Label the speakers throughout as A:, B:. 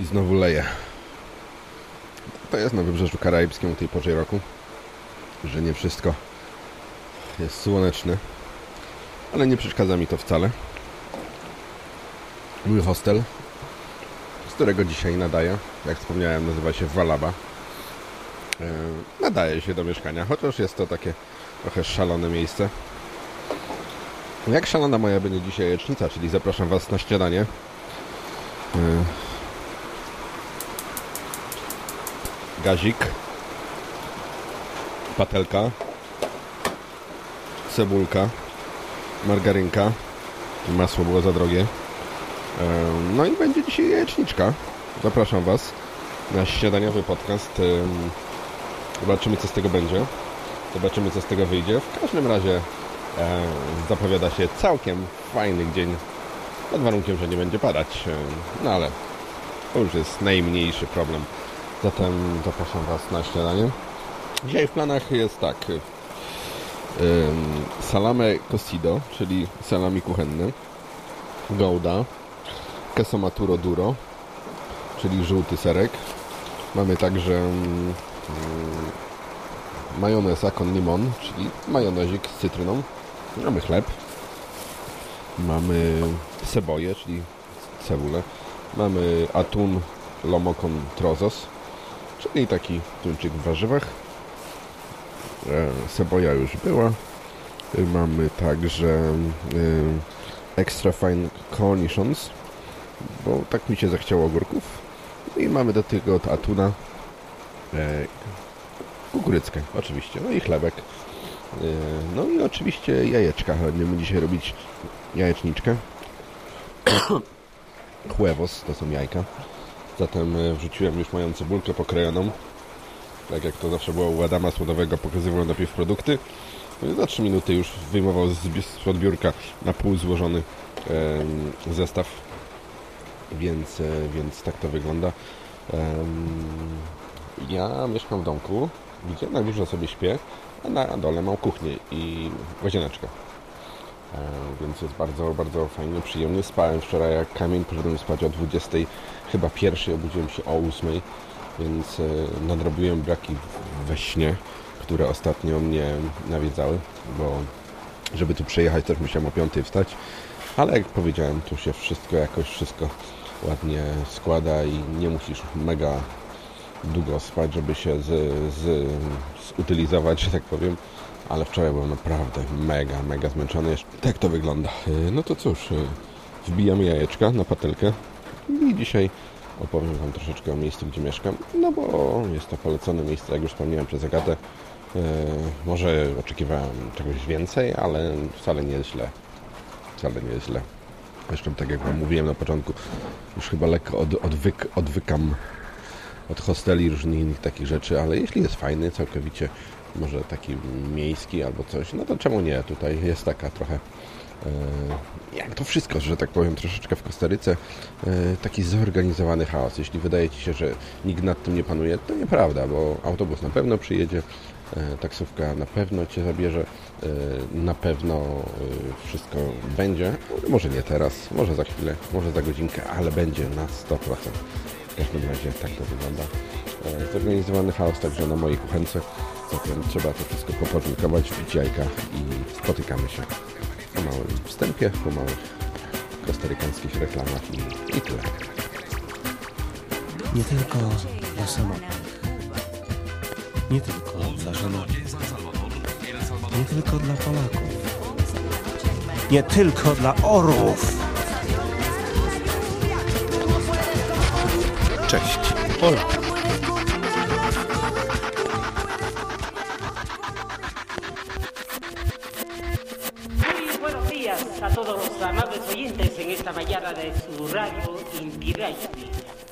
A: i znowu leje. To jest na Wybrzeżu Karaibskim o tej porze roku, że nie wszystko jest słoneczne, ale nie przeszkadza mi to wcale. Mój hostel, z którego dzisiaj nadaję, jak wspomniałem, nazywa się Walaba. E, nadaje się do mieszkania, chociaż jest to takie trochę szalone miejsce. Jak szalona moja będzie dzisiaj jajecznica, czyli zapraszam Was na śniadanie. Gazik, patelka, cebulka, margarynka, masło było za drogie. No i będzie dzisiaj jajeczniczka. Zapraszam Was na śniadaniowy podcast. Zobaczymy, co z tego będzie. Zobaczymy, co z tego wyjdzie. W każdym razie zapowiada się całkiem fajny dzień. Pod warunkiem, że nie będzie padać. No ale to już jest najmniejszy problem. Zatem zapraszam Was na śniadanie. Dzisiaj w planach jest tak. Salame cocido, czyli salami kuchenne. Gouda. Queso maturo duro, czyli żółty serek. Mamy także majoneza con limon, czyli majonezik z cytryną. Mamy chleb. Mamy ceboje, czyli cebulę. Mamy atun lomo con trozos, czyli taki tuńczyk w warzywach. Ceboja już była. Mamy także extra fine cornichons, bo tak mi się zachciało ogórków. I mamy do tego atuna, e, kukuryckę oczywiście, no i chlebek. E, no i oczywiście jajeczka. Będziemy dzisiaj robić jajeczniczkę. Huevos, to są jajka. Zatem e, wrzuciłem już moją cebulkę pokrojoną. Tak jak to zawsze było u Adama Słodowego, pokazywał najpierw produkty. No za 3 minuty już wyjmował z, biurka na pół złożony zestaw więc, e, więc tak to wygląda. Ja mieszkam w domku, gdzie na górze sobie śpię, a na dole mam kuchnię i łazieneczkę. E, więc jest bardzo, bardzo fajnie, przyjemnie. Spałem wczoraj jak kamień, poszedłem spać o 20, chyba pierwszy, obudziłem się o 8, więc e, nadrobiłem braki we śnie, które ostatnio mnie nawiedzały, bo żeby tu przyjechać też musiałem o 5 wstać, ale jak powiedziałem, tu się wszystko jakoś wszystko ładnie składa i nie musisz mega długo spać, żeby się z, z, zutylizować, że tak powiem. Ale wczoraj byłem naprawdę mega, mega zmęczony. Tak to wygląda. E, no to cóż, e, wbijamy jajeczka na patelkę i dzisiaj opowiem Wam troszeczkę o miejscu, gdzie mieszkam. No bo jest to polecone miejsce, jak już wspomniałem przez Agatę. E, może oczekiwałem czegoś więcej, ale wcale nie jest źle. Wcale nie jest źle. Zresztą tak jak Wam mówiłem na początku, już chyba lekko od, odwyk, odwykam od hosteli różnych innych takich rzeczy, ale jeśli jest fajny, całkowicie może taki miejski albo coś, no to czemu nie? Tutaj jest taka trochę jak to wszystko, że tak powiem, troszeczkę w Kostaryce e, taki zorganizowany chaos. Jeśli wydaje Ci się, że nikt nad tym nie panuje, to nieprawda, bo autobus na pewno przyjedzie, E, taksówka na pewno Cię zabierze, e, na pewno e, wszystko będzie, może nie teraz, może za chwilę, może za godzinkę, ale będzie na 100%. W każdym razie tak to wygląda. Zorganizowany chaos także na mojej kuchence, zatem trzeba to wszystko poporządkować, w i spotykamy się po małym wstępie, po małych kostarykańskich reklamach i, i tyle.
B: Nie tylko dla samotnych nie tylko dla żonowych. Nie tylko dla Polaków. Nie tylko dla orłów. Cześć, Ola.
C: tabayara da surayo intiray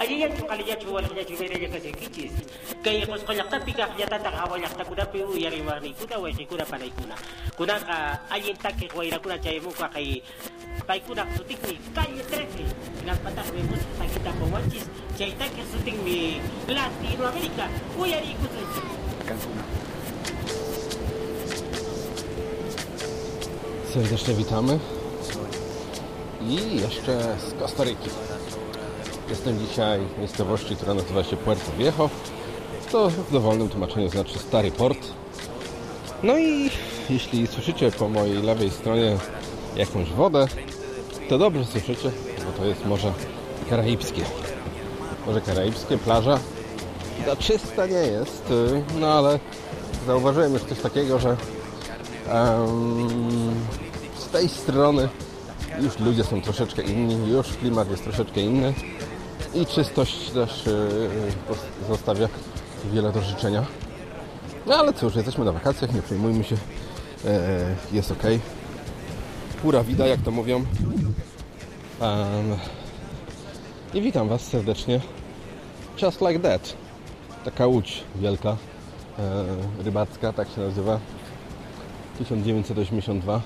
C: aliya chukaliya chuwaliya chubereya kasirikichis pues kay qosqollaqtapi kaqllatanta qhawallaqtakunapi uyariwarniykuna wayqikuna panaykuna kunaqa allin ah, takiq wayrakuna chayamunqa kay paykunaq sutinmi calle 13 hinalpataq wimusqa takitapawanchis chaytakiq sutinmi latinoamérica. Uyariykusunchis pues, cancuna
A: Serdecznie witamy. I jeszcze z Kostaryki. Jestem dzisiaj w miejscowości, która nazywa się Puerto Viejo. To w dowolnym tłumaczeniu znaczy Stary Port. No i jeśli słyszycie po mojej lewej stronie jakąś wodę, to dobrze słyszycie, bo to jest Morze Karaibskie. Morze Karaibskie, plaża. Ta czysta nie jest, no ale zauważyłem już coś takiego, że em, z tej strony już ludzie są troszeczkę inni, już klimat jest troszeczkę inny i czystość też pos- zostawia wiele do życzenia. No ale cóż, jesteśmy na wakacjach, nie przejmujmy się, e, jest ok. Pura vida, jak to mówią. Em, I witam Was serdecznie. Just like that. Taka łódź wielka, e, rybacka, tak się nazywa. 1982.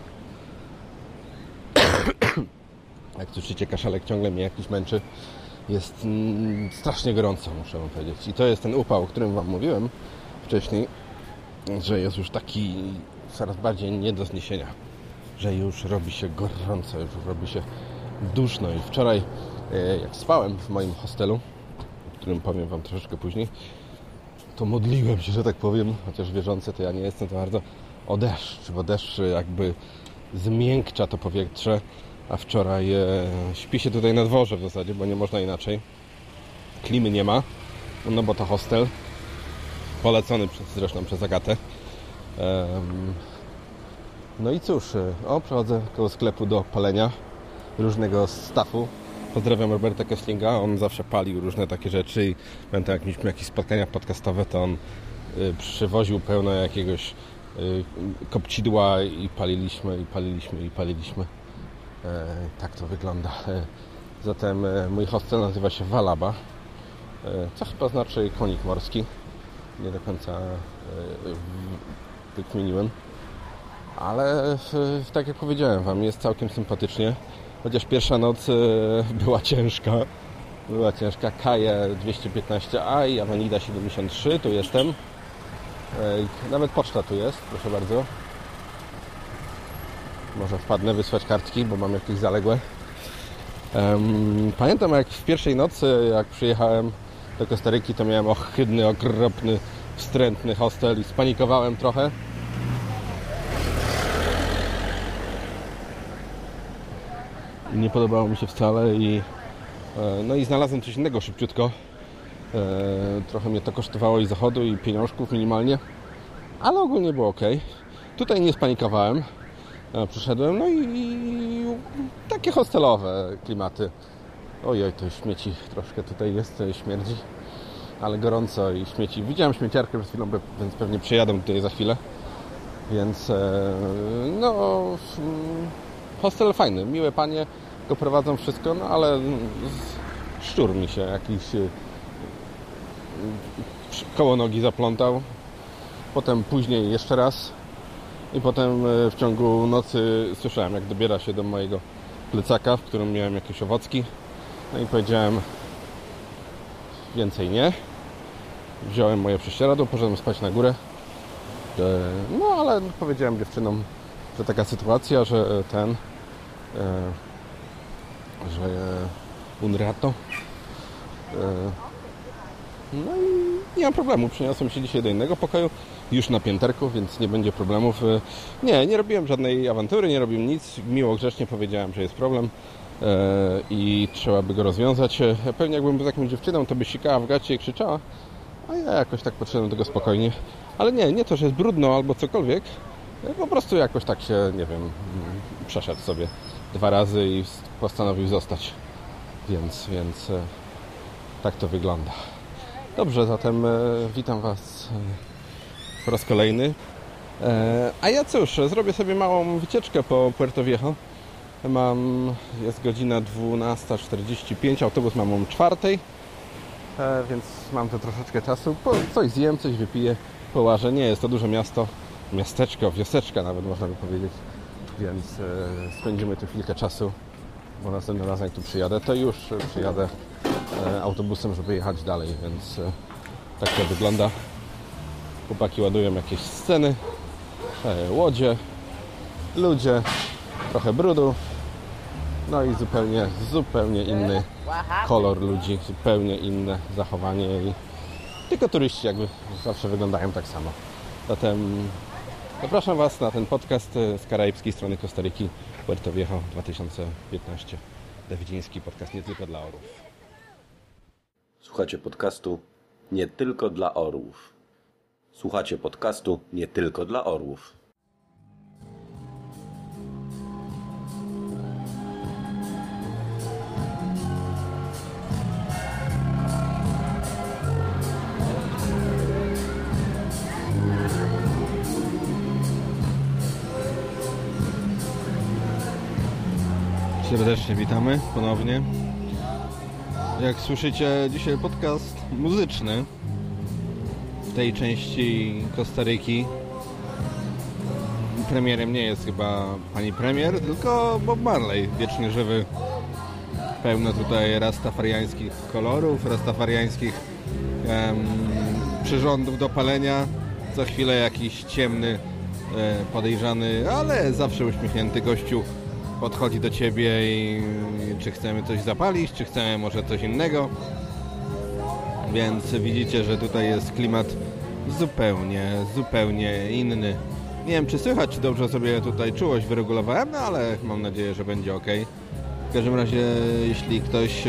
A: Jak słyszycie, kaszalek ciągle mnie jakiś męczy. Jest mm, strasznie gorąco, muszę Wam powiedzieć. I to jest ten upał, o którym Wam mówiłem wcześniej, że jest już taki coraz bardziej nie do zniesienia. Że już robi się gorąco, już robi się duszno. I wczoraj, e, jak spałem w moim hostelu, o którym powiem Wam troszeczkę później, to modliłem się, że tak powiem, chociaż wierzący to ja nie jestem to bardzo, o deszcz, bo deszcz jakby zmiękcza to powietrze, a wczoraj e, śpi się tutaj na dworze w zasadzie, bo nie można inaczej. Klimy nie ma, no bo to hostel, polecony przez, zresztą przez Agatę. No i cóż, e, o, przechodzę koło sklepu do palenia różnego stafu. Pozdrawiam Roberta Kesslinga, on zawsze palił różne takie rzeczy i pamiętam jak mieliśmy jakieś spotkania podcastowe, to on y, przywoził pełno jakiegoś y, kopcidła i paliliśmy, i paliliśmy, i paliliśmy. E, tak to wygląda. E, zatem e, mój hostel nazywa się Walaba, co chyba znaczy konik morski. Nie do końca wykminiłem. Ale tak jak powiedziałem Wam, jest całkiem sympatycznie. Chociaż pierwsza noc była ciężka. Była ciężka. Kaje 215A i Avenida 73, tu jestem. Nawet poczta tu jest, proszę bardzo. Może wpadnę wysłać kartki, bo mam jakieś zaległe. Pamiętam jak w pierwszej nocy, jak przyjechałem do Kostaryki, to miałem ohydny, okropny, wstrętny hostel i spanikowałem trochę. nie podobało mi się wcale i e, no i znalazłem coś innego szybciutko. E, Trochę mnie to kosztowało i zachodu i pieniążków minimalnie, ale ogólnie było ok. Tutaj nie spanikowałem. E, Przyszedłem, no i, i takie hostelowe klimaty. Ojoj, to śmieci troszkę tutaj jest, e, śmierdzi, ale gorąco i śmieci. Widziałem śmieciarkę przed chwilą, więc pewnie przyjadę tutaj za chwilę. Więc e, no, hostel fajny, miłe panie go prowadzą wszystko, no ale szczur mi się jakiś koło nogi zaplątał. Potem później jeszcze raz i potem e, w ciągu nocy słyszałem jak dobiera się do mojego plecaka, w którym miałem jakieś owocki. No i powiedziałem więcej nie. Wziąłem moje prześcieradło, poszedłem spać na górę. E, No ale powiedziałem dziewczynom, że taka sytuacja, że ten, e, że un rato. No i nie mam problemu. Przeniosłem się dzisiaj do innego pokoju, już na pięterku, więc nie będzie problemów. E, Nie, nie robiłem żadnej awantury, nie robiłem nic. Miło, grzecznie powiedziałem, że jest problem e, i trzeba by go rozwiązać. E, Pewnie jakbym był z jakąś dziewczyną, to by sikała w gacie i krzyczała, a ja jakoś tak podszedłem do tego spokojnie. Ale nie, nie to, że jest brudno albo cokolwiek. Po prostu jakoś tak się, nie wiem, mm, przeszedł sobie dwa razy i postanowił zostać. Więc, więc tak to wygląda. Dobrze, zatem e, witam Was e, po raz kolejny. E, A ja cóż, zrobię sobie małą wycieczkę po Puerto Viejo. Mam, jest godzina 12.45, autobus mam o czwartej. E, więc mam tu troszeczkę czasu. Coś zjem, coś wypiję, połażę. Nie jest to duże miasto, miasteczko, wioseczka nawet można by powiedzieć. Więc spędzimy tu chwilkę czasu, bo następnym razem jak tu przyjadę, to już przyjadę autobusem, żeby jechać dalej, więc e, tak to wygląda. Chłopaki ładują jakieś sceny, e, łodzie, ludzie, trochę brudu. No i zupełnie, zupełnie inny kolor ludzi, zupełnie inne zachowanie i tylko turyści jakby zawsze wyglądają tak samo. Zatem zapraszam Was na ten podcast e, z karaibskiej strony Kostaryki Puerto Viejo 2015. Dawidziński podcast nie tylko dla orów.
D: Słuchacie podcastu nie tylko dla orłów. Słuchacie podcastu nie tylko dla orłów.
A: Serdecznie witamy ponownie. Jak słyszycie, dzisiaj podcast muzyczny w tej części Kostaryki. Premierem nie jest chyba pani premier, tylko Bob Marley, wiecznie żywy. Pełno tutaj rastafariańskich kolorów, rastafariańskich em, przyrządów do palenia. Co chwilę jakiś ciemny, e, podejrzany, ale zawsze uśmiechnięty gościu podchodzi do ciebie i czy chcemy coś zapalić, czy chcemy może coś innego. Więc widzicie, że tutaj jest klimat zupełnie, zupełnie inny. Nie wiem, czy słychać, czy dobrze sobie tutaj czułość wyregulowałem, no ale mam nadzieję, że będzie ok. W każdym razie, jeśli ktoś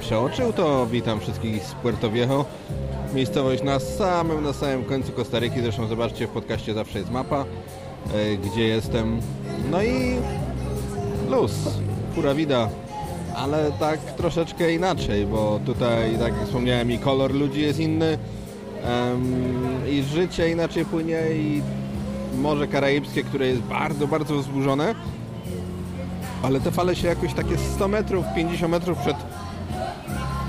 A: przeoczył, to witam wszystkich z Puerto Viejo. Miejscowość na samym, na samym końcu Kostaryki. Zresztą zobaczcie, w podcaście zawsze jest mapa, e, gdzie jestem. No i luz, pura vida, ale tak troszeczkę inaczej, bo tutaj, tak jak wspomniałem, i kolor ludzi jest inny, em, i życie inaczej płynie, i Morze Karaibskie, które jest bardzo, bardzo wzburzone, ale te fale się jakoś takie 100 metrów, 50 metrów przed,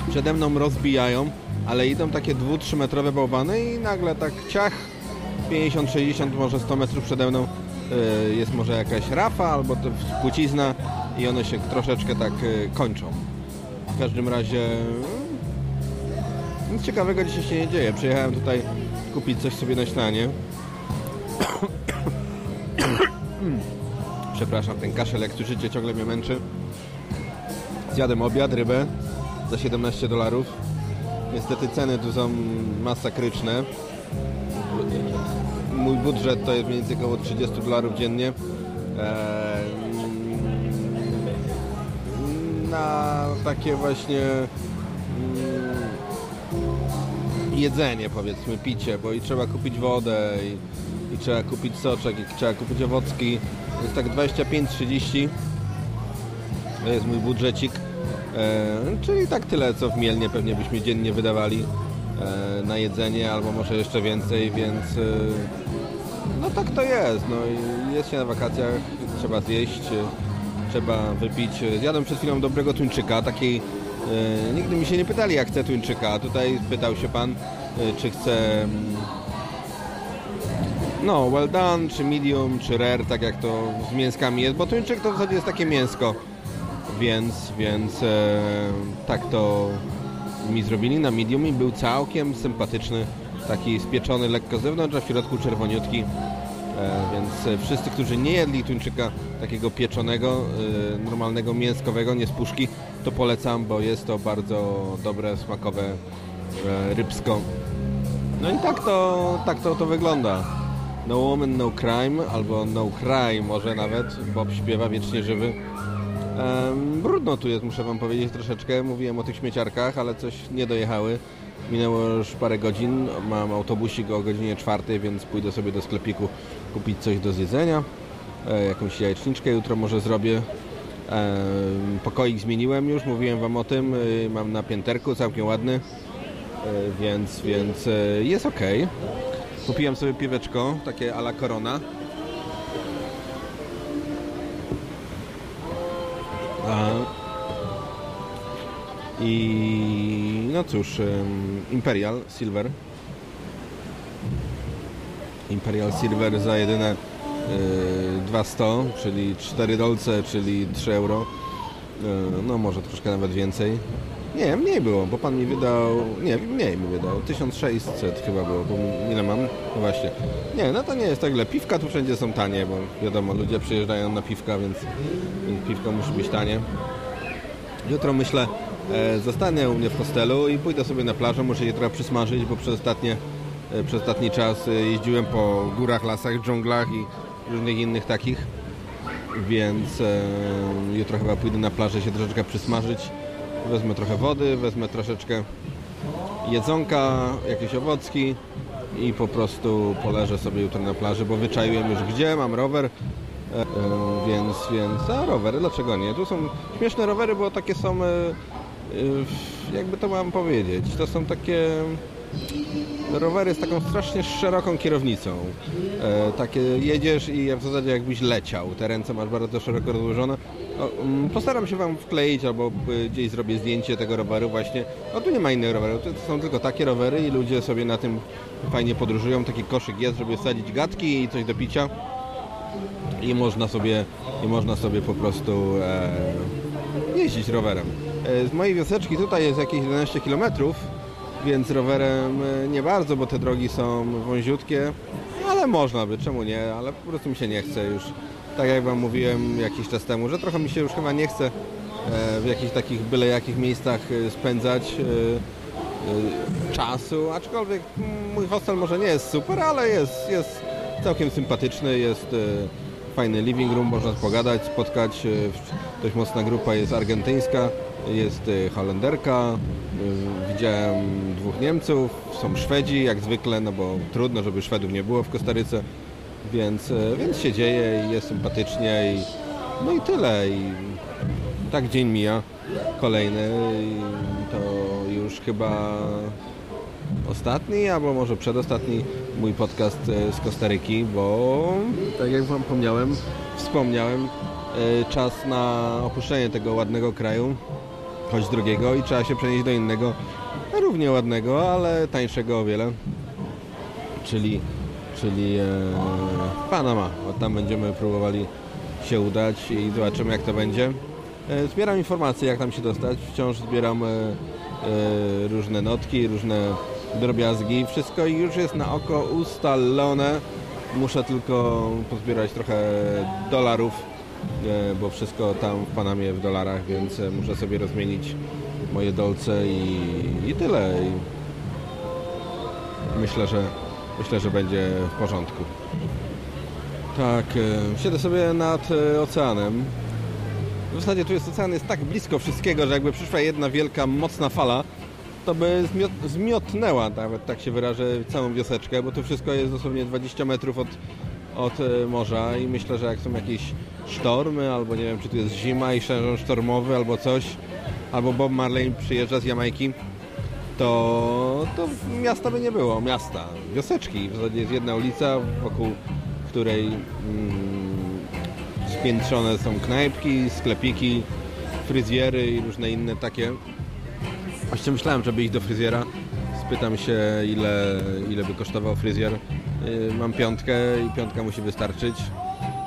A: przede mną rozbijają, ale idą takie 2-3 metrowe bałwany i nagle tak ciach 50, 60, może 100 metrów przede mną jest może jakaś rafa albo to płcizna i one się troszeczkę tak y, kończą. W każdym razie nic ciekawego dzisiaj się nie dzieje. Przyjechałem tutaj kupić coś sobie na śniadanie. Przepraszam, ten kaszel jak słyszycie ciągle mnie męczy. Zjadłem obiad, rybę za 17 dolarów. Niestety ceny tu są masakryczne. Mój budżet to jest mniej więcej około 30 dolarów dziennie. Na takie właśnie mm, jedzenie powiedzmy, picie, bo i trzeba kupić wodę i, i trzeba kupić soczek i trzeba kupić owocki. Jest tak 25-30 to jest mój budżecik. Czyli tak tyle, co w Mielnie pewnie byśmy dziennie wydawali e, na jedzenie, albo może jeszcze więcej, więc e, no tak to jest. No, jest się na wakacjach, trzeba zjeść, trzeba wypić. Zjadłem przed chwilą dobrego tuńczyka, takiej e, nigdy mi się nie pytali, jak chcę tuńczyka. Tutaj pytał się pan, e, czy chce mm, no, well done, czy medium, czy rare, tak jak to z mięskami jest, bo tuńczyk to w zasadzie jest takie mięsko, więc, więc e, tak to mi zrobili na medium i był całkiem sympatyczny, taki spieczony lekko zewnątrz, a w środku czerwoniutki, e, więc e, wszyscy, którzy nie jedli tuńczyka takiego pieczonego, e, normalnego mięskowego, nie z puszki, to polecam, bo jest to bardzo dobre, smakowe rybsko. No i tak to, tak to, to wygląda. No Woman, No Crime, albo No Crime może nawet, Bob śpiewa wiecznie żywy. Em, brudno tu jest, muszę wam powiedzieć troszeczkę. Mówiłem o tych śmieciarkach, ale coś nie dojechały. Minęło już parę godzin, mam autobusik o godzinie czwartej, więc pójdę sobie do sklepiku kupić coś do zjedzenia. E, jakąś jajeczniczkę jutro może zrobię. Em, pokoik zmieniłem już, mówiłem wam o tym. Y, mam na pięterku, całkiem ładny. E, więc, więc e, jest ok. Kupiłem sobie piweczko, takie ala Corona. A, I no cóż, Imperial Silver. Imperial Silver za jedyne y, 200, czyli 4 dolce, czyli 3 euro. no może troszkę nawet więcej. Nie, mniej było, bo pan mi wydał, nie, mniej mi wydał, 1600 chyba było, bo ile mam? No właśnie. Nie, no to nie jest tak źle. Piwka tu wszędzie są tanie, bo wiadomo, ludzie przyjeżdżają na piwka, więc, więc piwko musi być tanie. Jutro myślę, e, zostanę u mnie w hostelu i pójdę sobie na plażę, muszę je trochę przysmażyć, bo przez, ostatnie, e, przez ostatni czas e, jeździłem po górach, lasach, dżunglach i różnych innych takich, więc jutro chyba pójdę na plażę się troszeczkę przysmażyć. Wezmę trochę wody, wezmę troszeczkę jedzonka, jakieś owocki i po prostu poleżę sobie jutro na plaży, bo wyczaiłem już gdzie, mam rower, więc, więc, a rowery, dlaczego nie? Tu są śmieszne rowery, bo takie są, jakby to mam powiedzieć, to są takie rowery z taką strasznie szeroką kierownicą. E, takie jedziesz i w zasadzie jakbyś leciał. Te ręce masz bardzo szeroko rozłożone. O, mm, postaram się Wam wkleić albo e, gdzieś zrobię zdjęcie tego roweru właśnie. No tu nie ma innych rowerów, to są tylko takie rowery i ludzie sobie na tym fajnie podróżują. Taki koszyk jest, żeby wsadzić gadki i coś do picia i można sobie, i można sobie po prostu e, jeździć rowerem. E, z mojej wioseczki tutaj jest jakieś 11 km, więc rowerem e, nie bardzo, bo te drogi są wąziutkie, ale można by, czemu nie, ale po prostu mi się nie chce już. Tak jak Wam mówiłem jakiś czas temu, że trochę mi się już chyba nie chce e, w jakichś takich byle jakich miejscach spędzać czasu, aczkolwiek mój hostel może nie jest super, ale jest, jest całkiem sympatyczny, jest fajny living room, można pogadać, spotkać. Dość mocna grupa jest argentyńska, jest e, Holenderka, e, widziałem dwóch Niemców, są Szwedzi jak zwykle, no bo trudno, żeby Szwedów nie było w Kostaryce, więc, e, więc się dzieje i jest sympatycznie i no i tyle. I tak dzień mija, kolejny to już chyba ostatni, albo może przedostatni mój podcast z Kostaryki, bo tak jak Wam wspomniałem, wspomniałem, czas na opuszczenie tego ładnego kraju, choć drugiego i trzeba się przenieść do innego, równie ładnego, ale tańszego o wiele, czyli, czyli e, Panama. O, tam będziemy próbowali się udać i zobaczymy jak to będzie. E, Zbieram informacje jak tam się dostać, wciąż zbieram e, e, różne notki, różne drobiazgi, wszystko już jest na oko ustalone. Muszę tylko pozbierać trochę dolarów, bo wszystko tam w Panamie w dolarach, więc e, muszę sobie rozmienić moje dolce i, i tyle. I myślę, że myślę, że będzie w porządku. Tak, e, siedzę sobie nad e, oceanem. W zasadzie tu jest ocean jest tak blisko wszystkiego, że jakby przyszła jedna wielka, mocna fala, to by zmiot, zmiotnęła, nawet tak się wyrażę, całą wioseczkę, bo tu wszystko jest dosłownie 20 metrów od, od e, morza i myślę, że jak są jakieś sztormy, albo nie wiem, czy tu jest zima i sezon sztormowy, albo coś, albo Bob Marley przyjeżdża z Jamajki, to, to miasta by nie było, miasta, wioseczki. W zasadzie jest jedna ulica, wokół której mm, spiętrzone są knajpki, sklepiki, fryzjery i różne inne takie. Właściwie myślałem, żeby iść do fryzjera. Spytam się, ile, ile by kosztował fryzjer. Yy, Mam piątkę i piątka musi wystarczyć.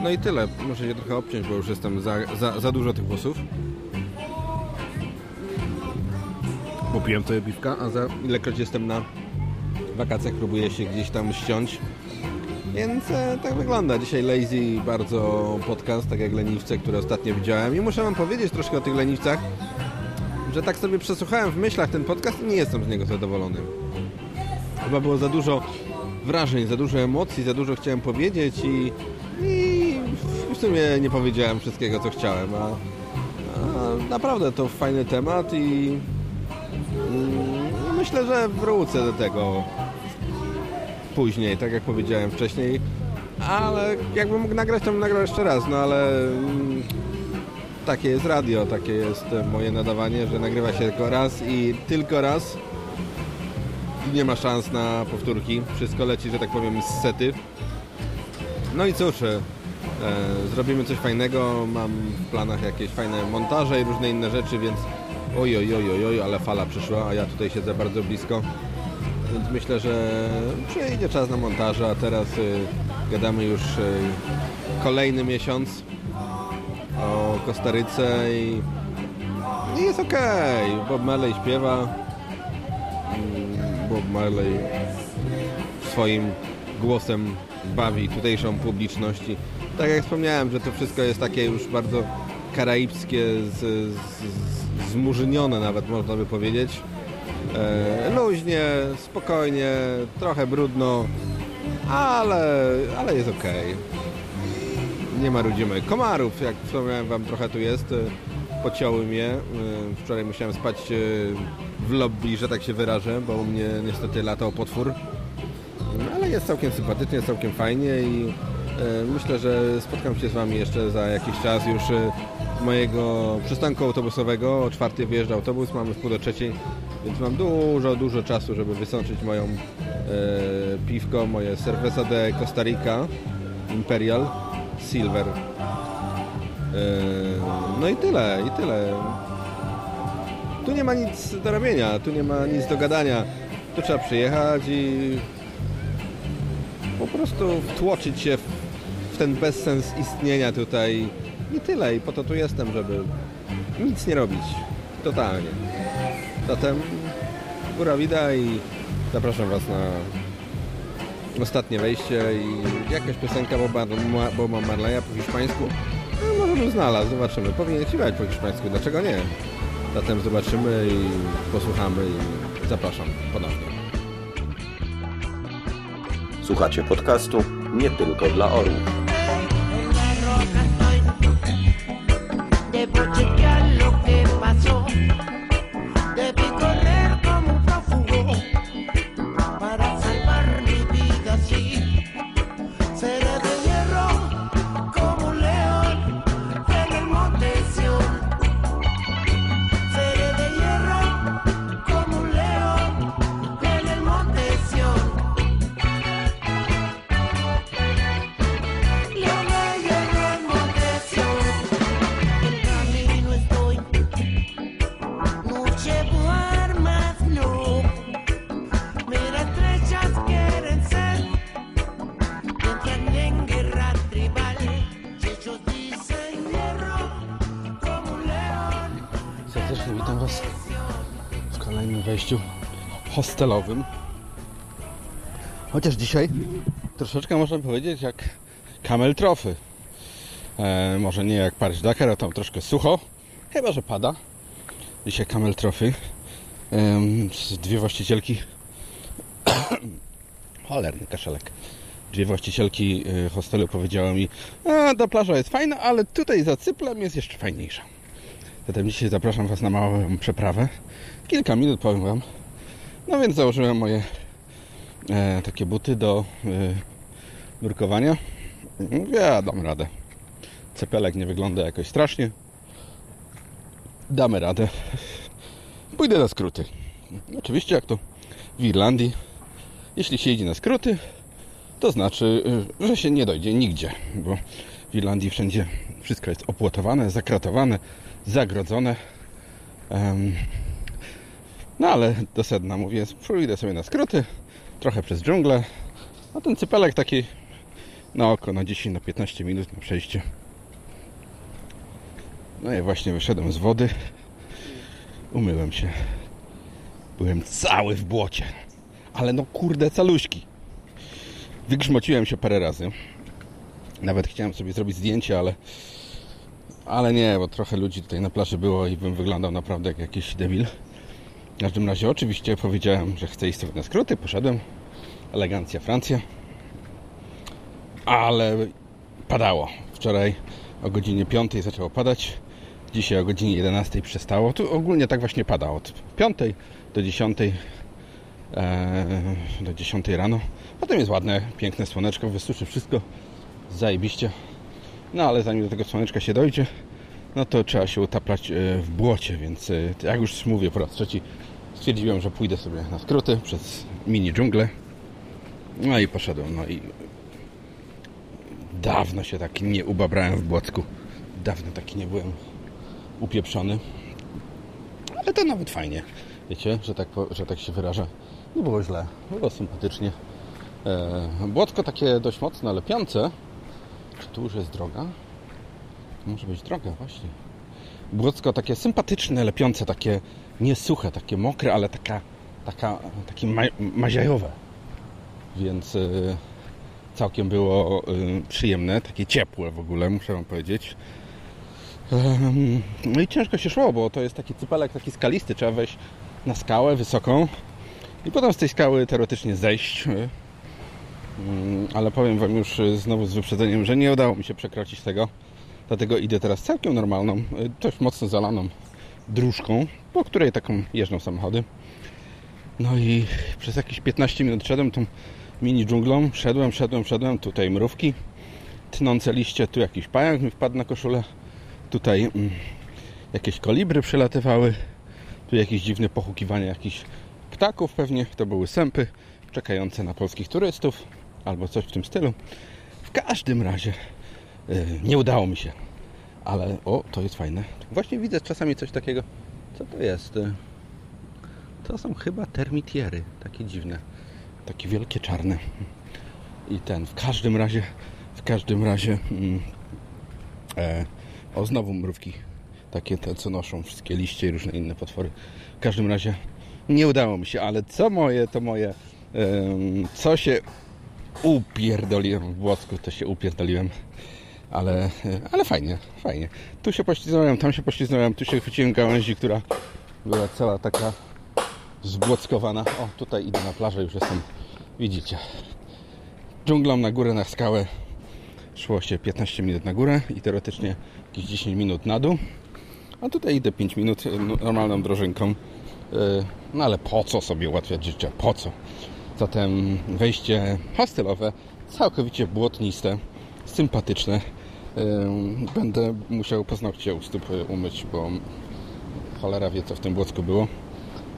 A: No i tyle. Muszę się trochę obciąć, bo już jestem za, za, za dużo tych włosów. Popiłem sobie piwka, a za ilekroć jestem na wakacjach, próbuję się gdzieś tam ściąć. Więc e, tak wygląda. Dzisiaj Lazy bardzo podcast, tak jak Leniwce, które ostatnio widziałem. I muszę wam powiedzieć troszkę o tych Leniwcach, że tak sobie przesłuchałem w myślach ten podcast i nie jestem z niego zadowolony. Chyba było za dużo wrażeń, za dużo emocji, za dużo chciałem powiedzieć i, i w sumie nie powiedziałem wszystkiego, co chciałem. A, a naprawdę to fajny temat i mm, myślę, że wrócę do tego później, tak jak powiedziałem wcześniej. Ale jakbym mógł nagrać, to bym nagrał jeszcze raz, no ale mm, takie jest radio, takie jest moje nadawanie, że nagrywa się tylko raz i tylko raz. Nie ma szans na powtórki. Wszystko leci, że tak powiem, z sety. No i cóż, e, e, zrobimy coś fajnego. Mam w planach jakieś fajne montaże i różne inne rzeczy, więc oj, oj, oj, oj, ale fala przyszła, a ja tutaj siedzę bardzo blisko. Więc myślę, że przyjdzie czas na montaże, a teraz y, gadamy już y, kolejny miesiąc o Kostaryce i I jest okej. Bob Marley śpiewa. Bob Marley swoim głosem bawi tutejszą publiczność. Tak jak wspomniałem, że to wszystko jest takie już bardzo karaibskie, z, z, zmurzynione nawet można by powiedzieć. E, luźnie, spokojnie, trochę brudno, ale, ale jest okej. Nie ma rodzimych komarów, jak wspomniałem wam, trochę tu jest. E, Pociąły mnie. E, Wczoraj musiałem spać e, w lobby, że tak się wyrażę, bo u mnie niestety latał potwór. Ale jest całkiem sympatycznie, jest całkiem fajnie i e, myślę, że spotkam się z Wami jeszcze za jakiś czas już e, mojego przystanku autobusowego. O czwartej wyjeżdża autobus, mamy w pół do trzeciej, więc mam dużo, dużo czasu, żeby wysączyć moją e, piwko, moje Cerveza de Costa Rica Imperial Silver. E, no i tyle, i tyle. Tu nie ma nic do robienia, tu nie ma nic do gadania. Tu trzeba przyjechać i po prostu wtłoczyć się w, w ten bezsens istnienia tutaj i tyle. I po to tu jestem, żeby nic nie robić. Totalnie. Zatem góra wida i zapraszam Was na ostatnie wejście i jakaś piosenka Boba, Boba Marleya po hiszpańsku. Może znalazł, zobaczymy. Powinien śpiewać po hiszpańsku, dlaczego nie? Zatem zobaczymy i posłuchamy i zapraszam ponownie.
D: Słuchacie podcastu nie tylko dla orłów.
A: Wejściu hostelowym. Chociaż dzisiaj troszeczkę można powiedzieć jak kamel trofy. E, może nie jak Paryż Dakar, a tam troszkę sucho. Chyba, że pada. Dzisiaj kamel trofy. Z dwie właścicielki. Cholerny kaszelek. Dwie właścicielki e, hostelu powiedziały mi, a ta plaża jest fajna, ale tutaj za cyplem jest jeszcze fajniejsza. Zatem dzisiaj zapraszam Was na małą przeprawę. Kilka minut powiem Wam. No więc założyłem moje e, takie buty do e, nurkowania. Ja dam radę. Cepelek nie wygląda jakoś strasznie. Damy radę. Pójdę na skróty. Oczywiście jak to w Irlandii. Jeśli się idzie na skróty, to znaczy, y, że się nie dojdzie nigdzie, bo w Irlandii wszędzie wszystko jest opłotowane, zakratowane, zagrodzone. Em, no ale do sedna mówię, pójdę sobie na skróty, trochę przez dżunglę, a ten cypelek taki na oko, na 10, na 15 minut na przejście. No i właśnie wyszedłem z wody, umyłem się. Byłem cały w błocie, ale no kurde caluśki. Wygrzmociłem się parę razy. Nawet chciałem sobie zrobić zdjęcie, ale ale nie, bo trochę ludzi tutaj na plaży było i bym wyglądał naprawdę jak jakiś debil. W każdym razie oczywiście powiedziałem, że chcę iść na skróty, poszedłem. Elegancja Francja. Ale padało. Wczoraj o godzinie 5 zaczęło padać. Dzisiaj o godzinie 11 przestało. Tu ogólnie tak właśnie pada od 5 do 10 e, do 10 rano. Potem jest ładne, piękne słoneczko, wysuszy wszystko. Zajebiście. No ale zanim do tego słoneczka się dojdzie, no to trzeba się utaplać e, w błocie, więc e, jak już mówię po raz trzeci, stwierdziłem, że pójdę sobie na skróty przez mini dżunglę. No i poszedłem, no i dawno się tak nie ubabrałem w błocku. Dawno taki nie byłem upieprzony. Ale to nawet fajnie. Wiecie, że tak, że tak się wyrażę. Nie było źle, było sympatycznie. E, błotko takie dość mocno lepiące. Czy tu już jest droga? Może być droga, właśnie. Błocko takie sympatyczne, lepiące, takie niesuche, takie mokre, ale taka, taka, takie ma, maziajowe. Więc y, całkiem było y, przyjemne, takie ciepłe w ogóle, muszę Wam powiedzieć. No i ciężko się szło, bo to jest taki cypelek taki skalisty, trzeba wejść na skałę wysoką i potem z tej skały teoretycznie zejść. y, Mm, Ale powiem Wam już znowu z wyprzedzeniem, że nie udało mi się przekroczyć tego. Dlatego idę teraz całkiem normalną, y, dość mocno zalaną dróżką, po której taką jeżdżą samochody. No i przez jakieś 15 minut szedłem tą mini dżunglą. Szedłem, szedłem, szedłem. Tutaj mrówki, tnące liście. Tu jakiś pająk mi wpadł na koszulę. Tutaj mm, jakieś kolibry przelatywały. Tu jakieś dziwne pochukiwanie jakichś ptaków pewnie. To były sępy czekające na polskich turystów albo coś w tym stylu. W każdym razie nie udało mi się. Ale o, to jest fajne. Właśnie widzę czasami coś takiego. Co to jest? Y, To są chyba termitiery. Takie dziwne. Takie wielkie czarne. I ten, w każdym razie, w każdym razie mm, e, o znowu mrówki. Takie te, co noszą wszystkie liście i różne inne potwory. W każdym razie nie udało mi się, ale co moje, to moje. em, co się upierdoliłem w Błocku, to się upierdoliłem. Ale, ale fajnie, fajnie. Tu się pośliznąłem, tam się pośliznąłem, tu się chwyciłem gałęzi, która była cała taka zbłockowana. O, tutaj idę na plażę, już jestem, widzicie. Dżunglą na górę, na skałę. Szło się 15 minut na górę i teoretycznie jakieś 10 minut na dół. A tutaj idę 5 minut e, no- normalną drożynką. E, No ale po co sobie ułatwiać życie? Po co? Zatem wejście hostelowe, całkowicie błotniste, sympatyczne. Będę musiał paznokcie u stóp e, umyć, bo cholera wie co w tym błocku było.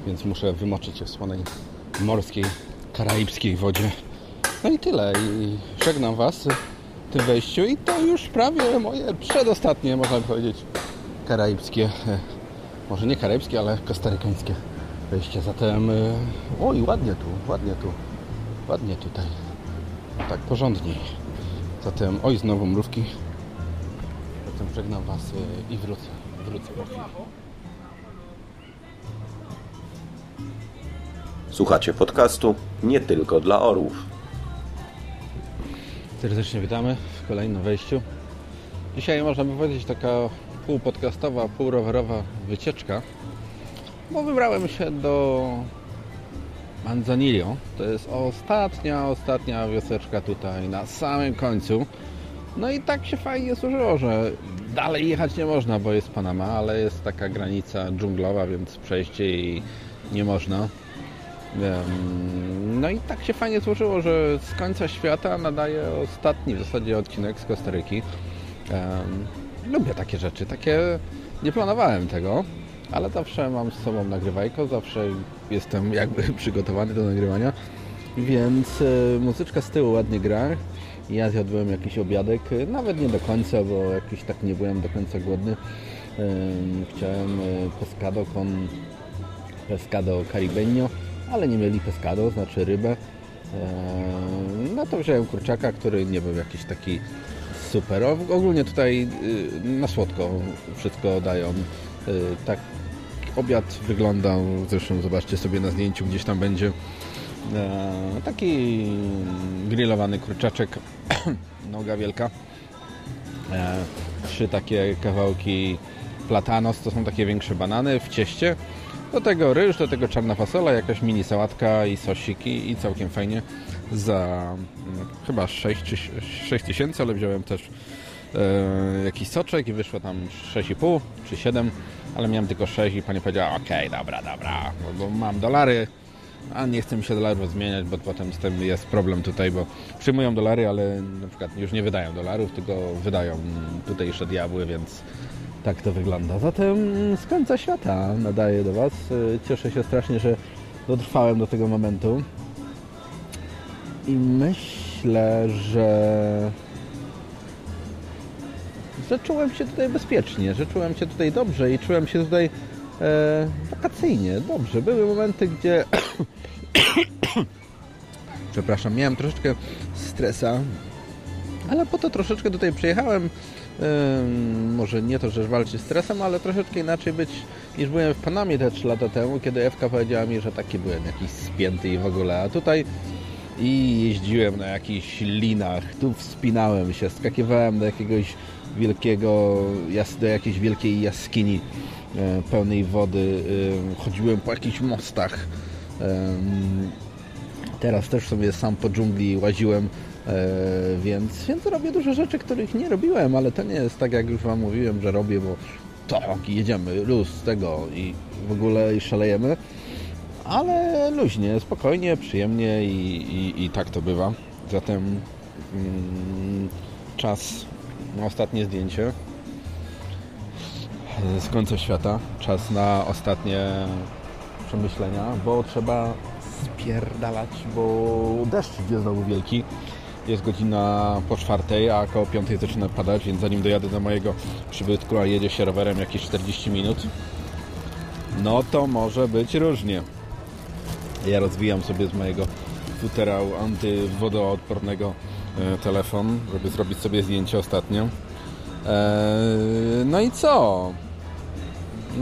A: Więc muszę wymoczyć się w słonej morskiej, karaibskiej wodzie. No i tyle. I żegnam Was w tym wejściu. I to już prawie moje przedostatnie, można powiedzieć, karaibskie, e, może nie karaibskie, ale kostarykańskie wejście. Zatem, e, oj, ładnie tu, ładnie tu, ładnie tutaj. Tak porządniej. Zatem, oj, znowu mrówki. Żegnam Was e, i wrócę. Wrócę po chwili.
D: Słuchacie podcastu nie tylko dla orłów.
A: Serdecznie witamy w kolejnym wejściu. Dzisiaj można by powiedzieć taka półpodcastowa, półrowerowa wycieczka, bo wybrałem się do Manzanillo. To jest ostatnia, ostatnia wioseczka tutaj na samym końcu. No i tak się fajnie służyło, że dalej jechać nie można, bo jest Panama, ale jest taka granica dżunglowa, więc przejść jej nie można. No i tak się fajnie złożyło, że z końca świata nadaje ostatni w zasadzie odcinek z Kostaryki. Lubię takie rzeczy, takie nie planowałem tego, ale zawsze mam z sobą nagrywajko, zawsze jestem jakby przygotowany do nagrywania, więc e, muzyczka z tyłu ładnie gra. Ja zjadłem jakiś obiadek, e, nawet nie do końca, bo jakiś tak nie byłem do końca głodny. Em, Chciałem e, pescado con pescado caribeño, ale nie mieli pescado, znaczy rybę. No to wziąłem kurczaka, który nie był jakiś taki super. Ogólnie tutaj y, na słodko wszystko dają. Y, Tak obiad wyglądał, zresztą zobaczcie sobie na zdjęciu, gdzieś tam będzie taki grillowany kurczaczek, noga wielka. E, trzy takie kawałki platanos, to są takie większe banany w cieście. Do tego ryż, do tego czarna fasola, jakaś mini sałatka i sosiki i całkiem fajnie za mm, chyba 6 czy 6 tysięcy, ale wziąłem też e, jakiś soczek i wyszło tam 6,5 czy 7, ale miałem tylko 6 i pani powiedziała okej, dobra, dobra, bo mam dolary, a nie chcę mi się dolarów zmieniać, bo potem z tym jest problem tutaj, bo przyjmują dolary, ale na przykład już nie wydają dolarów, tylko wydają tutejsze diabły, więc tak to wygląda. Zatem z końca świata nadaję do Was. Cieszę się strasznie, że dotrwałem do tego momentu. I myślę, że że czułem się tutaj bezpiecznie, że czułem się tutaj dobrze i czułem się tutaj e, wakacyjnie, dobrze. Były momenty, gdzie przepraszam, miałem troszeczkę stresa, ale po to troszeczkę tutaj przyjechałem, może nie to, że walczyć z stresem, ale troszeczkę inaczej być niż byłem w Panamie te 3 lata temu, kiedy Ewka powiedziała mi, że taki byłem jakiś spięty i w ogóle, a tutaj i jeździłem na jakichś linach, tu wspinałem się, skakiwałem do jakiegoś wielkiego, do jakiejś wielkiej jaskini e, pełnej wody, e, chodziłem po jakichś mostach. Em, Teraz też sobie sam po dżungli łaziłem, e, więc, więc robię dużo rzeczy, których nie robiłem, ale to nie jest tak, jak już Wam mówiłem, że robię, bo tak, jedziemy, luz tego i w ogóle i szalejemy. Ale luźnie, spokojnie, przyjemnie i, i, i tak to bywa. Zatem mm, czas na ostatnie zdjęcie z końca świata. Czas na ostatnie przemyślenia, bo trzeba spierdalać, bo deszcz idzie znowu wielki. Jest godzina po czwartej, a około piątej zaczyna padać, więc zanim dojadę do mojego przybytku, a jedzie się rowerem jakieś 40 minut, no to może być różnie. Ja rozwijam sobie z mojego futera antywodoodpornego telefon, żeby zrobić sobie zdjęcie ostatnio. Eee, no i co?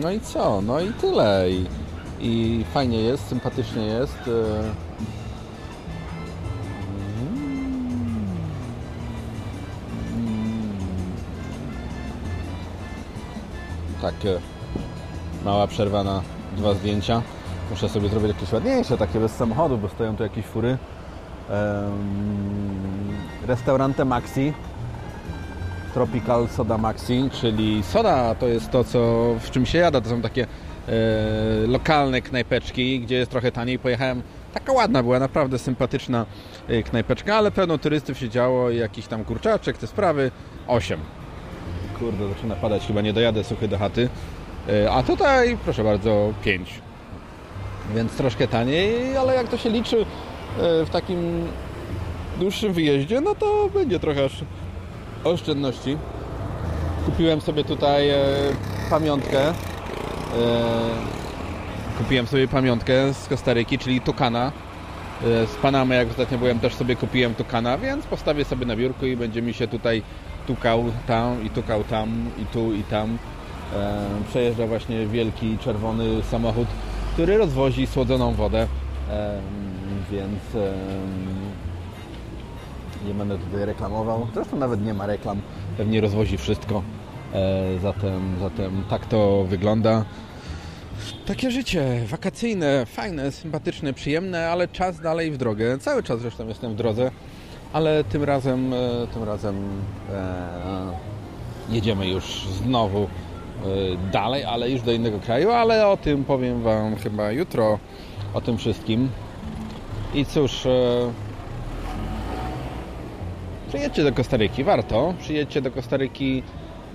A: No i co? No i tyle. I, i fajnie jest, sympatycznie jest. e. Tak, e, mała przerwa na dwa zdjęcia. Muszę sobie zrobić jakieś ładniejsze, takie bez samochodu, bo stoją tu jakieś fury. Em, Restaurante Maxi. Tropical Soda Maxi, czyli soda to jest to, co, w czym się jada. To są takie e, lokalne knajpeczki, gdzie jest trochę taniej. Pojechałem, taka ładna była, naprawdę sympatyczna e, knajpeczka, ale pełno turystów się działo i jakiś tam kurczaczek, te sprawy. 8. Kurde, zaczyna padać, chyba nie dojadę suchy do chaty. E, a tutaj, proszę bardzo, 5 więc troszkę taniej, ale jak to się liczy e, w takim dłuższym wyjeździe, no to będzie trochę osz- oszczędności. Kupiłem sobie tutaj e, pamiątkę. E, Kupiłem sobie pamiątkę z Kostaryki, czyli tukana. E, Z Panamy, jak ostatnio byłem, też sobie kupiłem tukana, więc postawię sobie na biurku i będzie mi się tutaj tukał tam i tukał tam i tu i tam. E, Przejeżdża właśnie wielki czerwony samochód, który rozwozi słodzoną wodę, Em, więc em, nie będę tutaj reklamował. Zresztą nawet nie ma reklam, pewnie rozwozi wszystko. E, Zatem, zatem tak to wygląda. Takie życie wakacyjne, fajne, sympatyczne, przyjemne, ale czas dalej w drogę. Cały czas zresztą jestem w drodze, ale tym razem, e, tym razem e, jedziemy już znowu e, dalej, ale już do innego kraju, ale o tym powiem Wam chyba jutro, o tym wszystkim. I cóż, e, przyjedźcie do Kostaryki, warto. Przyjedźcie do Kostaryki,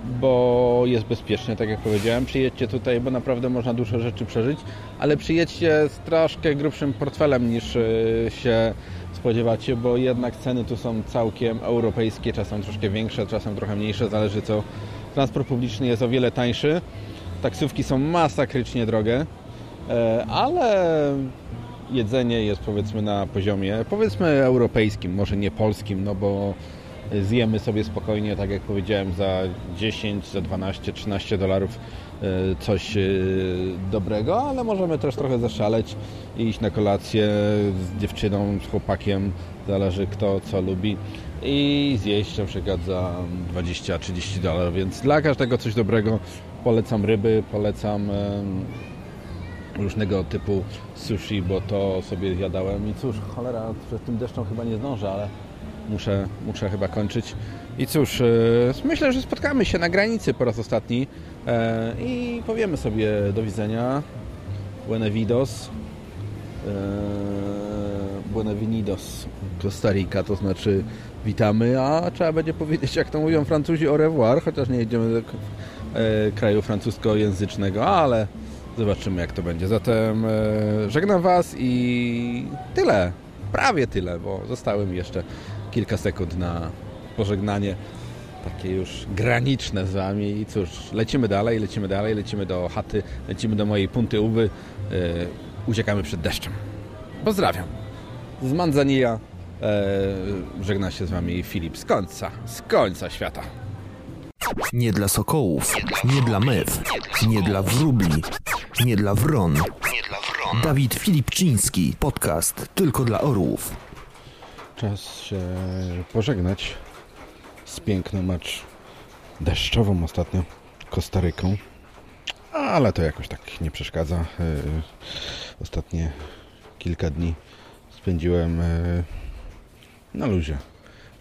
A: bo jest bezpiecznie, tak jak powiedziałem. Przyjedźcie tutaj, bo naprawdę można dużo rzeczy przeżyć, ale przyjedźcie z troszkę grubszym portfelem niż e, się spodziewacie, bo jednak ceny tu są całkiem europejskie, czasem troszkę większe, czasem trochę mniejsze, zależy co. Transport publiczny jest o wiele tańszy, taksówki są masakrycznie drogie, e, ale jedzenie jest powiedzmy na poziomie powiedzmy europejskim, może nie polskim, no bo zjemy sobie spokojnie, tak jak powiedziałem, za 10, za 12, 13 dolarów e, coś e, dobrego, ale możemy też trochę zaszaleć i iść na kolację z dziewczyną, z chłopakiem, zależy kto co lubi i zjeść na przykład za 20-30 dolarów, więc dla każdego coś dobrego. Polecam ryby, polecam różnego typu sushi, bo to sobie zjadałem i cóż, cholera, przed tym deszczem chyba nie zdążę, ale muszę, muszę chyba kończyć. I cóż, e, myślę, że spotkamy się na granicy po raz ostatni e, i powiemy sobie do widzenia. Buenavidos. E, Buenavenidos. Costa Rica, to znaczy witamy, a trzeba będzie powiedzieć, jak to mówią Francuzi, au revoir, chociaż nie jedziemy do kraju francuskojęzycznego, ale zobaczymy, jak to będzie. Zatem e, żegnam Was i tyle. Prawie tyle, bo zostały mi jeszcze kilka sekund na pożegnanie takie już graniczne z Wami i cóż, lecimy dalej, lecimy dalej, lecimy do chaty, lecimy do mojej punty uwy, e, uciekamy przed deszczem. Pozdrawiam. Z Manzanilla e, żegna się z Wami Filip z końca, z końca świata.
E: Nie dla sokołów, nie dla mew, nie dla wróbli, nie dla wron. Dawid Filipczyński, podcast tylko dla orłów.
A: Czas się pożegnać z piękną, acz deszczową ostatnio Kostaryką. Ale to jakoś tak nie przeszkadza. Yy, Ostatnie kilka dni spędziłem yy, na luzie.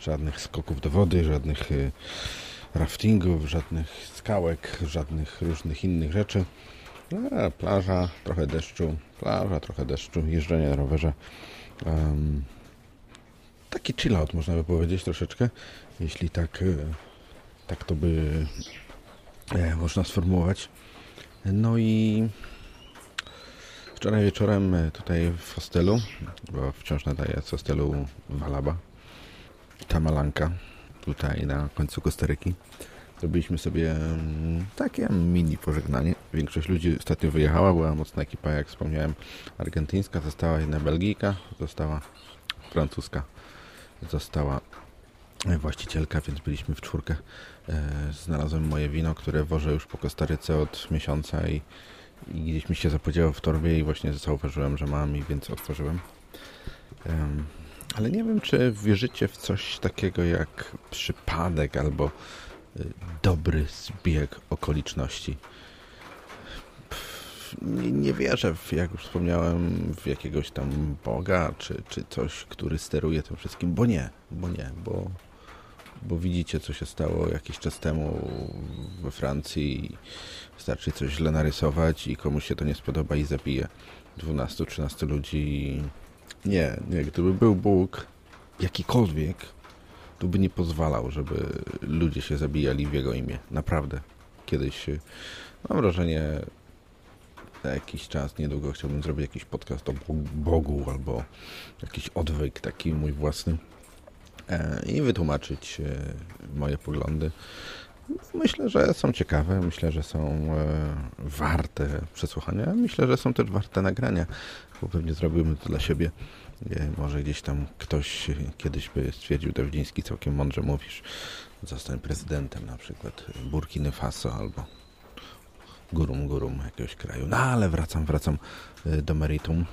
A: Żadnych skoków do wody, żadnych yy, raftingów, żadnych skałek, żadnych różnych innych rzeczy. Plaża, trochę deszczu, plaża, trochę deszczu, jeżdżenie na rowerze. Em, taki chill out, można by powiedzieć troszeczkę, jeśli tak, e, tak to by e, można sformułować. No i wczoraj wieczorem e, tutaj w hostelu, bo wciąż nadaję z hostelu Walaba, Tamalanka, tutaj na końcu Kostaryki. Zrobiliśmy sobie mm, takie mini pożegnanie. Większość ludzi ostatnio wyjechała, była mocna ekipa, jak wspomniałem, argentyńska, została jedna Belgijka, została francuska, została właścicielka, więc byliśmy w czwórkę. E, Znalazłem moje wino, które wożę już po Kostaryce od miesiąca i, i gdzieś mi się zapodziało w torbie i właśnie zauważyłem, że mam i więc otworzyłem. Em, Ale nie wiem, czy wierzycie w coś takiego jak przypadek albo dobry zbieg okoliczności. Pff, Nie, nie wierzę, w, jak już wspomniałem, w jakiegoś tam Boga, czy, czy coś, który steruje tym wszystkim, bo nie, bo nie, bo, bo widzicie, co się stało jakiś czas temu we Francji. Wystarczy coś źle narysować i komuś się to nie spodoba i zabije 12-13 ludzi. Nie, nie, gdyby był Bóg jakikolwiek, to by nie pozwalał, żeby ludzie się zabijali w Jego imię. Naprawdę. Kiedyś y, mam wrażenie, za jakiś czas, niedługo chciałbym zrobić jakiś podcast o Bo- Bogu albo jakiś odwyk taki mój własny e, i wytłumaczyć e, moje poglądy. Myślę, że są ciekawe, myślę, że są e, warte przesłuchania, myślę, że są też warte nagrania, bo pewnie zrobimy to dla siebie. E, Może gdzieś tam ktoś kiedyś by stwierdził, Dawidziński, całkiem mądrze mówisz, zostań prezydentem na przykład Burkiny Faso albo gurum gurum jakiegoś kraju. No ale wracam, wracam e, do meritum.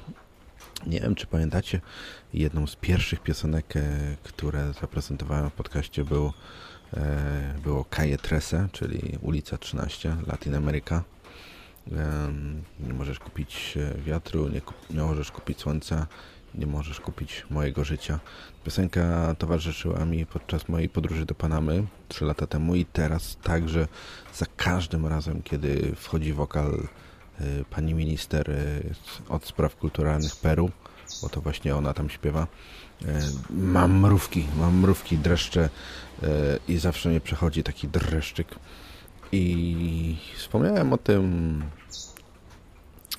A: Nie wiem, czy pamiętacie, jedną z pierwszych piosenek, e, które zaprezentowałem w podcaście był, było Calle Trece, czyli ulica 13, Latin America. Nie możesz kupić wiatru, nie, kup, nie możesz kupić słońca, nie możesz kupić mojego życia. Piosenka towarzyszyła mi podczas mojej podróży do Panamy 3 lata temu i teraz także za każdym razem, kiedy wchodzi wokal y, pani minister y, od spraw kulturalnych Peru, bo to właśnie ona tam śpiewa, y, mam mrówki, mam mrówki, dreszcze i zawsze mnie przechodzi taki dreszczyk. I wspomniałem o tym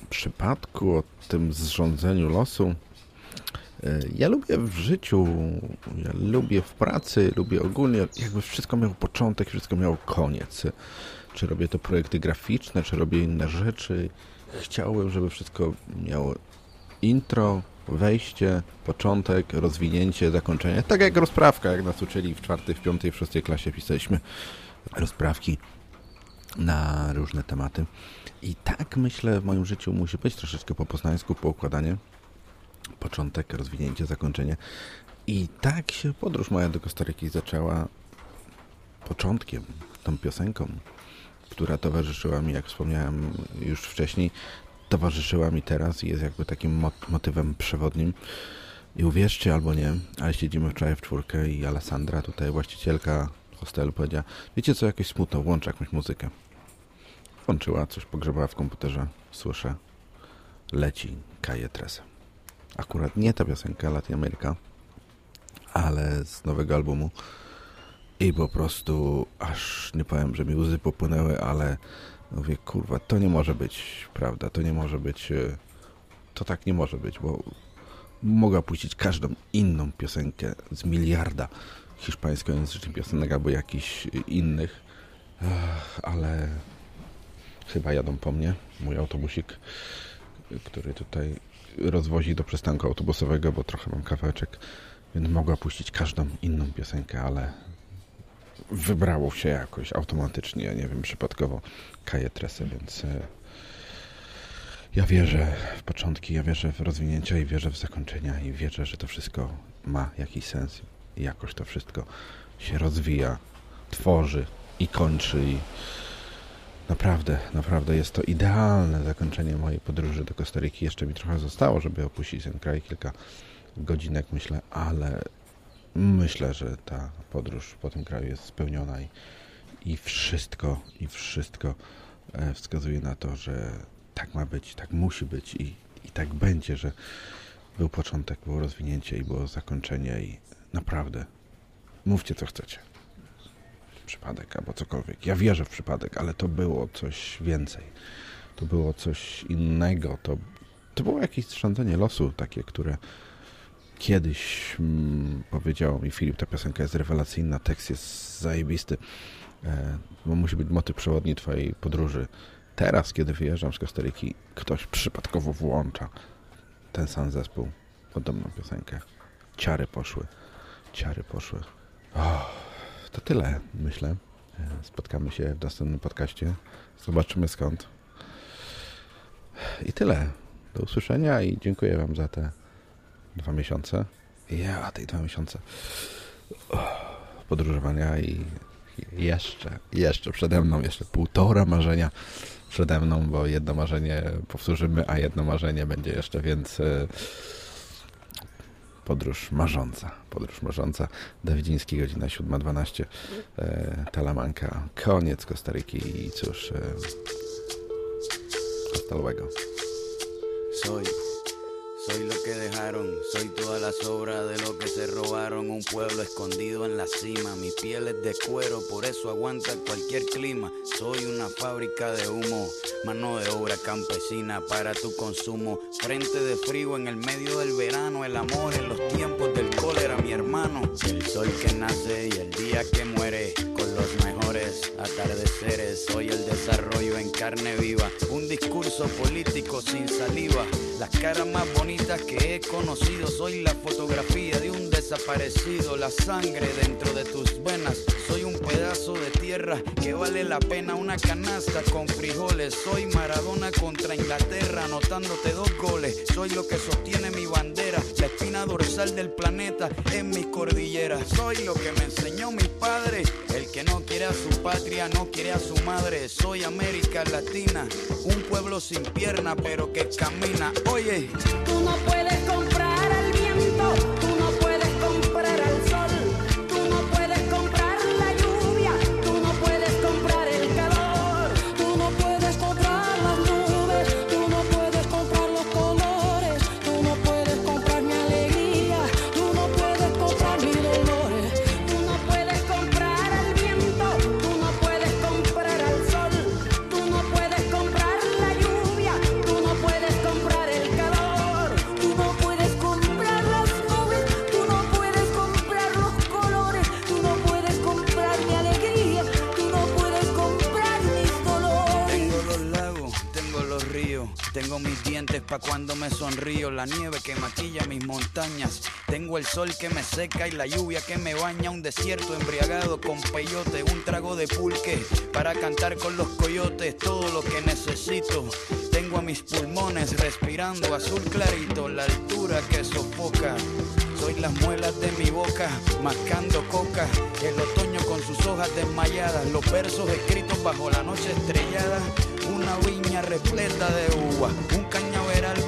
A: przypadku, o tym zrządzeniu losu. Ja lubię w życiu, ja lubię w pracy, lubię ogólnie, jakby wszystko miało początek, wszystko miało koniec. Czy robię to projekty graficzne, czy robię inne rzeczy. Chciałbym, żeby wszystko miało intro, wejście, początek, rozwinięcie, zakończenie. Tak jak rozprawka, jak nas uczyli w czwartej, w piątej, w szóstej klasie pisaliśmy rozprawki na różne tematy. I tak myślę w moim życiu musi być troszeczkę po poznańsku, po układanie początek, rozwinięcie, zakończenie. I tak się podróż moja do Kostaryki zaczęła początkiem, tą piosenką, która towarzyszyła mi, jak wspomniałem już wcześniej, towarzyszyła mi teraz i jest jakby takim mot- motywem przewodnim. I uwierzcie albo nie, ale siedzimy wczoraj w czwórkę i Alessandra, tutaj właścicielka hostelu, powiedziała, wiecie co, jakieś smutno, włącz jakąś muzykę. Włączyła, coś pogrzebała w komputerze, słyszę, leci Kaje Tresa. Akurat nie ta piosenka Latin America, ale z nowego albumu. I po prostu aż nie powiem, że mi łzy popłynęły, ale mówię, kurwa, to nie może być prawda, to nie może być, e, to tak nie może być, bo mogła puścić każdą inną piosenkę z miliarda hiszpańskojęzycznych piosenek albo jakichś innych, Ech, ale chyba jadą po mnie, mój autobusik, który tutaj rozwozi do przystanku autobusowego, bo trochę mam kawałeczek, więc mogła puścić każdą inną piosenkę, ale wybrało się jakoś automatycznie, nie wiem, przypadkowo kaję tresę, więc e, ja wierzę w początki, ja wierzę w rozwinięcia i wierzę w zakończenia i wierzę, że to wszystko ma jakiś sens. I jakoś to wszystko się rozwija, tworzy i kończy i naprawdę, naprawdę jest to idealne zakończenie mojej podróży do Kostaryki. Jeszcze mi trochę zostało, żeby opuścić ten kraj, kilka godzinek myślę, ale myślę, że ta podróż po tym kraju jest spełniona i, i wszystko, i wszystko e, wskazuje na to, że tak ma być, tak musi być i, i tak będzie, że był początek, było rozwinięcie i było zakończenie i naprawdę mówcie co chcecie. Przypadek albo cokolwiek. Ja wierzę w przypadek, ale to było coś więcej. To było coś innego. To, to było jakieś rządzenie losu takie, które kiedyś mm, powiedział mi Filip, ta piosenka jest rewelacyjna, tekst jest zajebisty, e, bo musi być motyw przewodni twojej podróży. Teraz, kiedy wyjeżdżam z Kostaryki, ktoś przypadkowo włącza ten sam zespół, podobną piosenkę. Ciary poszły. Ciary poszły. Oh, to tyle, myślę. E, Spotkamy się w następnym podcaście. Zobaczymy skąd. I tyle. Do usłyszenia i dziękuję Wam za te dwa miesiące. Ja, te dwa miesiące podróżowania i i jeszcze, jeszcze przede mną, jeszcze półtora marzenia przede mną, bo jedno marzenie powtórzymy, a jedno marzenie będzie jeszcze, więc e, podróż marząca. Podróż marząca. Dawidziński, godzina 7.12. E, Talamanka. Koniec Kostaryki i cóż, e.
F: Soy, soy lo que dejaron, soy toda la sobra de lo que se robaron. Un pueblo escondido en la cima, mi piel es de cuero, por eso aguanta cualquier clima. Soy una fábrica de humo, mano de obra campesina para tu consumo. Frente de frío en el medio del verano, el amor en los tiempos del cólera, mi hermano. El sol que nace y el día que muere, con los mejores atardeceres. Soy el desarrollo en carne viva, un discurso político sin saliva. Las caras más bonitas que he conocido, soy la fotografía de un desaparecido, la sangre dentro de tus venas. Soy un pedazo de tierra que vale la pena una canasta con frijoles. Soy Maradona contra Inglaterra, anotándote dos goles. Soy lo que sostiene mi bandera, la espina dorsal del planeta en mis cordilleras. Soy lo que me enseñó mi padre, el que no quiere a su patria, no quiere a su madre. Soy América Latina, un pueblo sin pierna pero que camina. Oye,
G: Tú no puedes la
F: nieve que maquilla mis montañas, tengo el sol que me seca y la lluvia que me baña, un desierto embriagado con peyote, un trago de pulque para cantar con los coyotes, todo lo que necesito. Tengo a mis pulmones respirando azul clarito, la altura que sofoca. Soy las muelas de mi boca, mascando coca. El otoño con sus hojas desmayadas, los versos escritos bajo la noche estrellada. Una viña repleta de uva, un cañaveral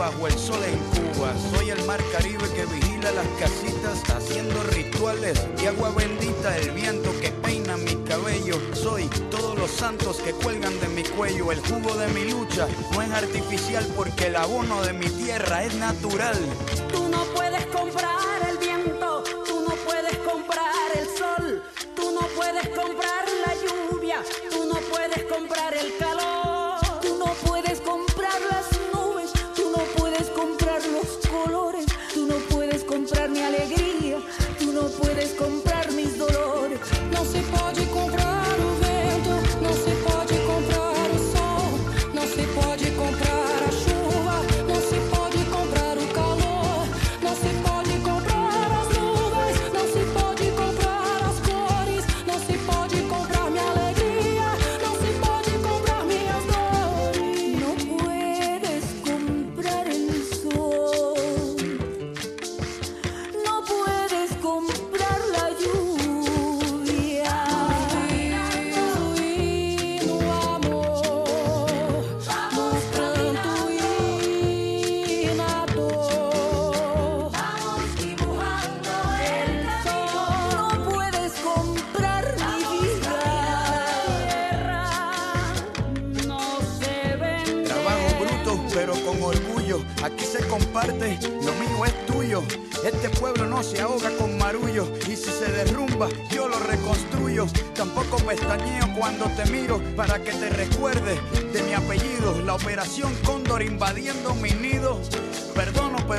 F: bajo el sol en Cuba. Soy el mar Caribe que vigila las casitas, haciendo rituales de agua bendita, el viento que peina mi cabello. Soy todos los santos que cuelgan de mi cuello. El jugo de mi lucha no es artificial porque el abono de mi tierra es natural.
G: Tú no puedes comprar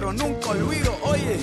F: pero nunca olvido, oye.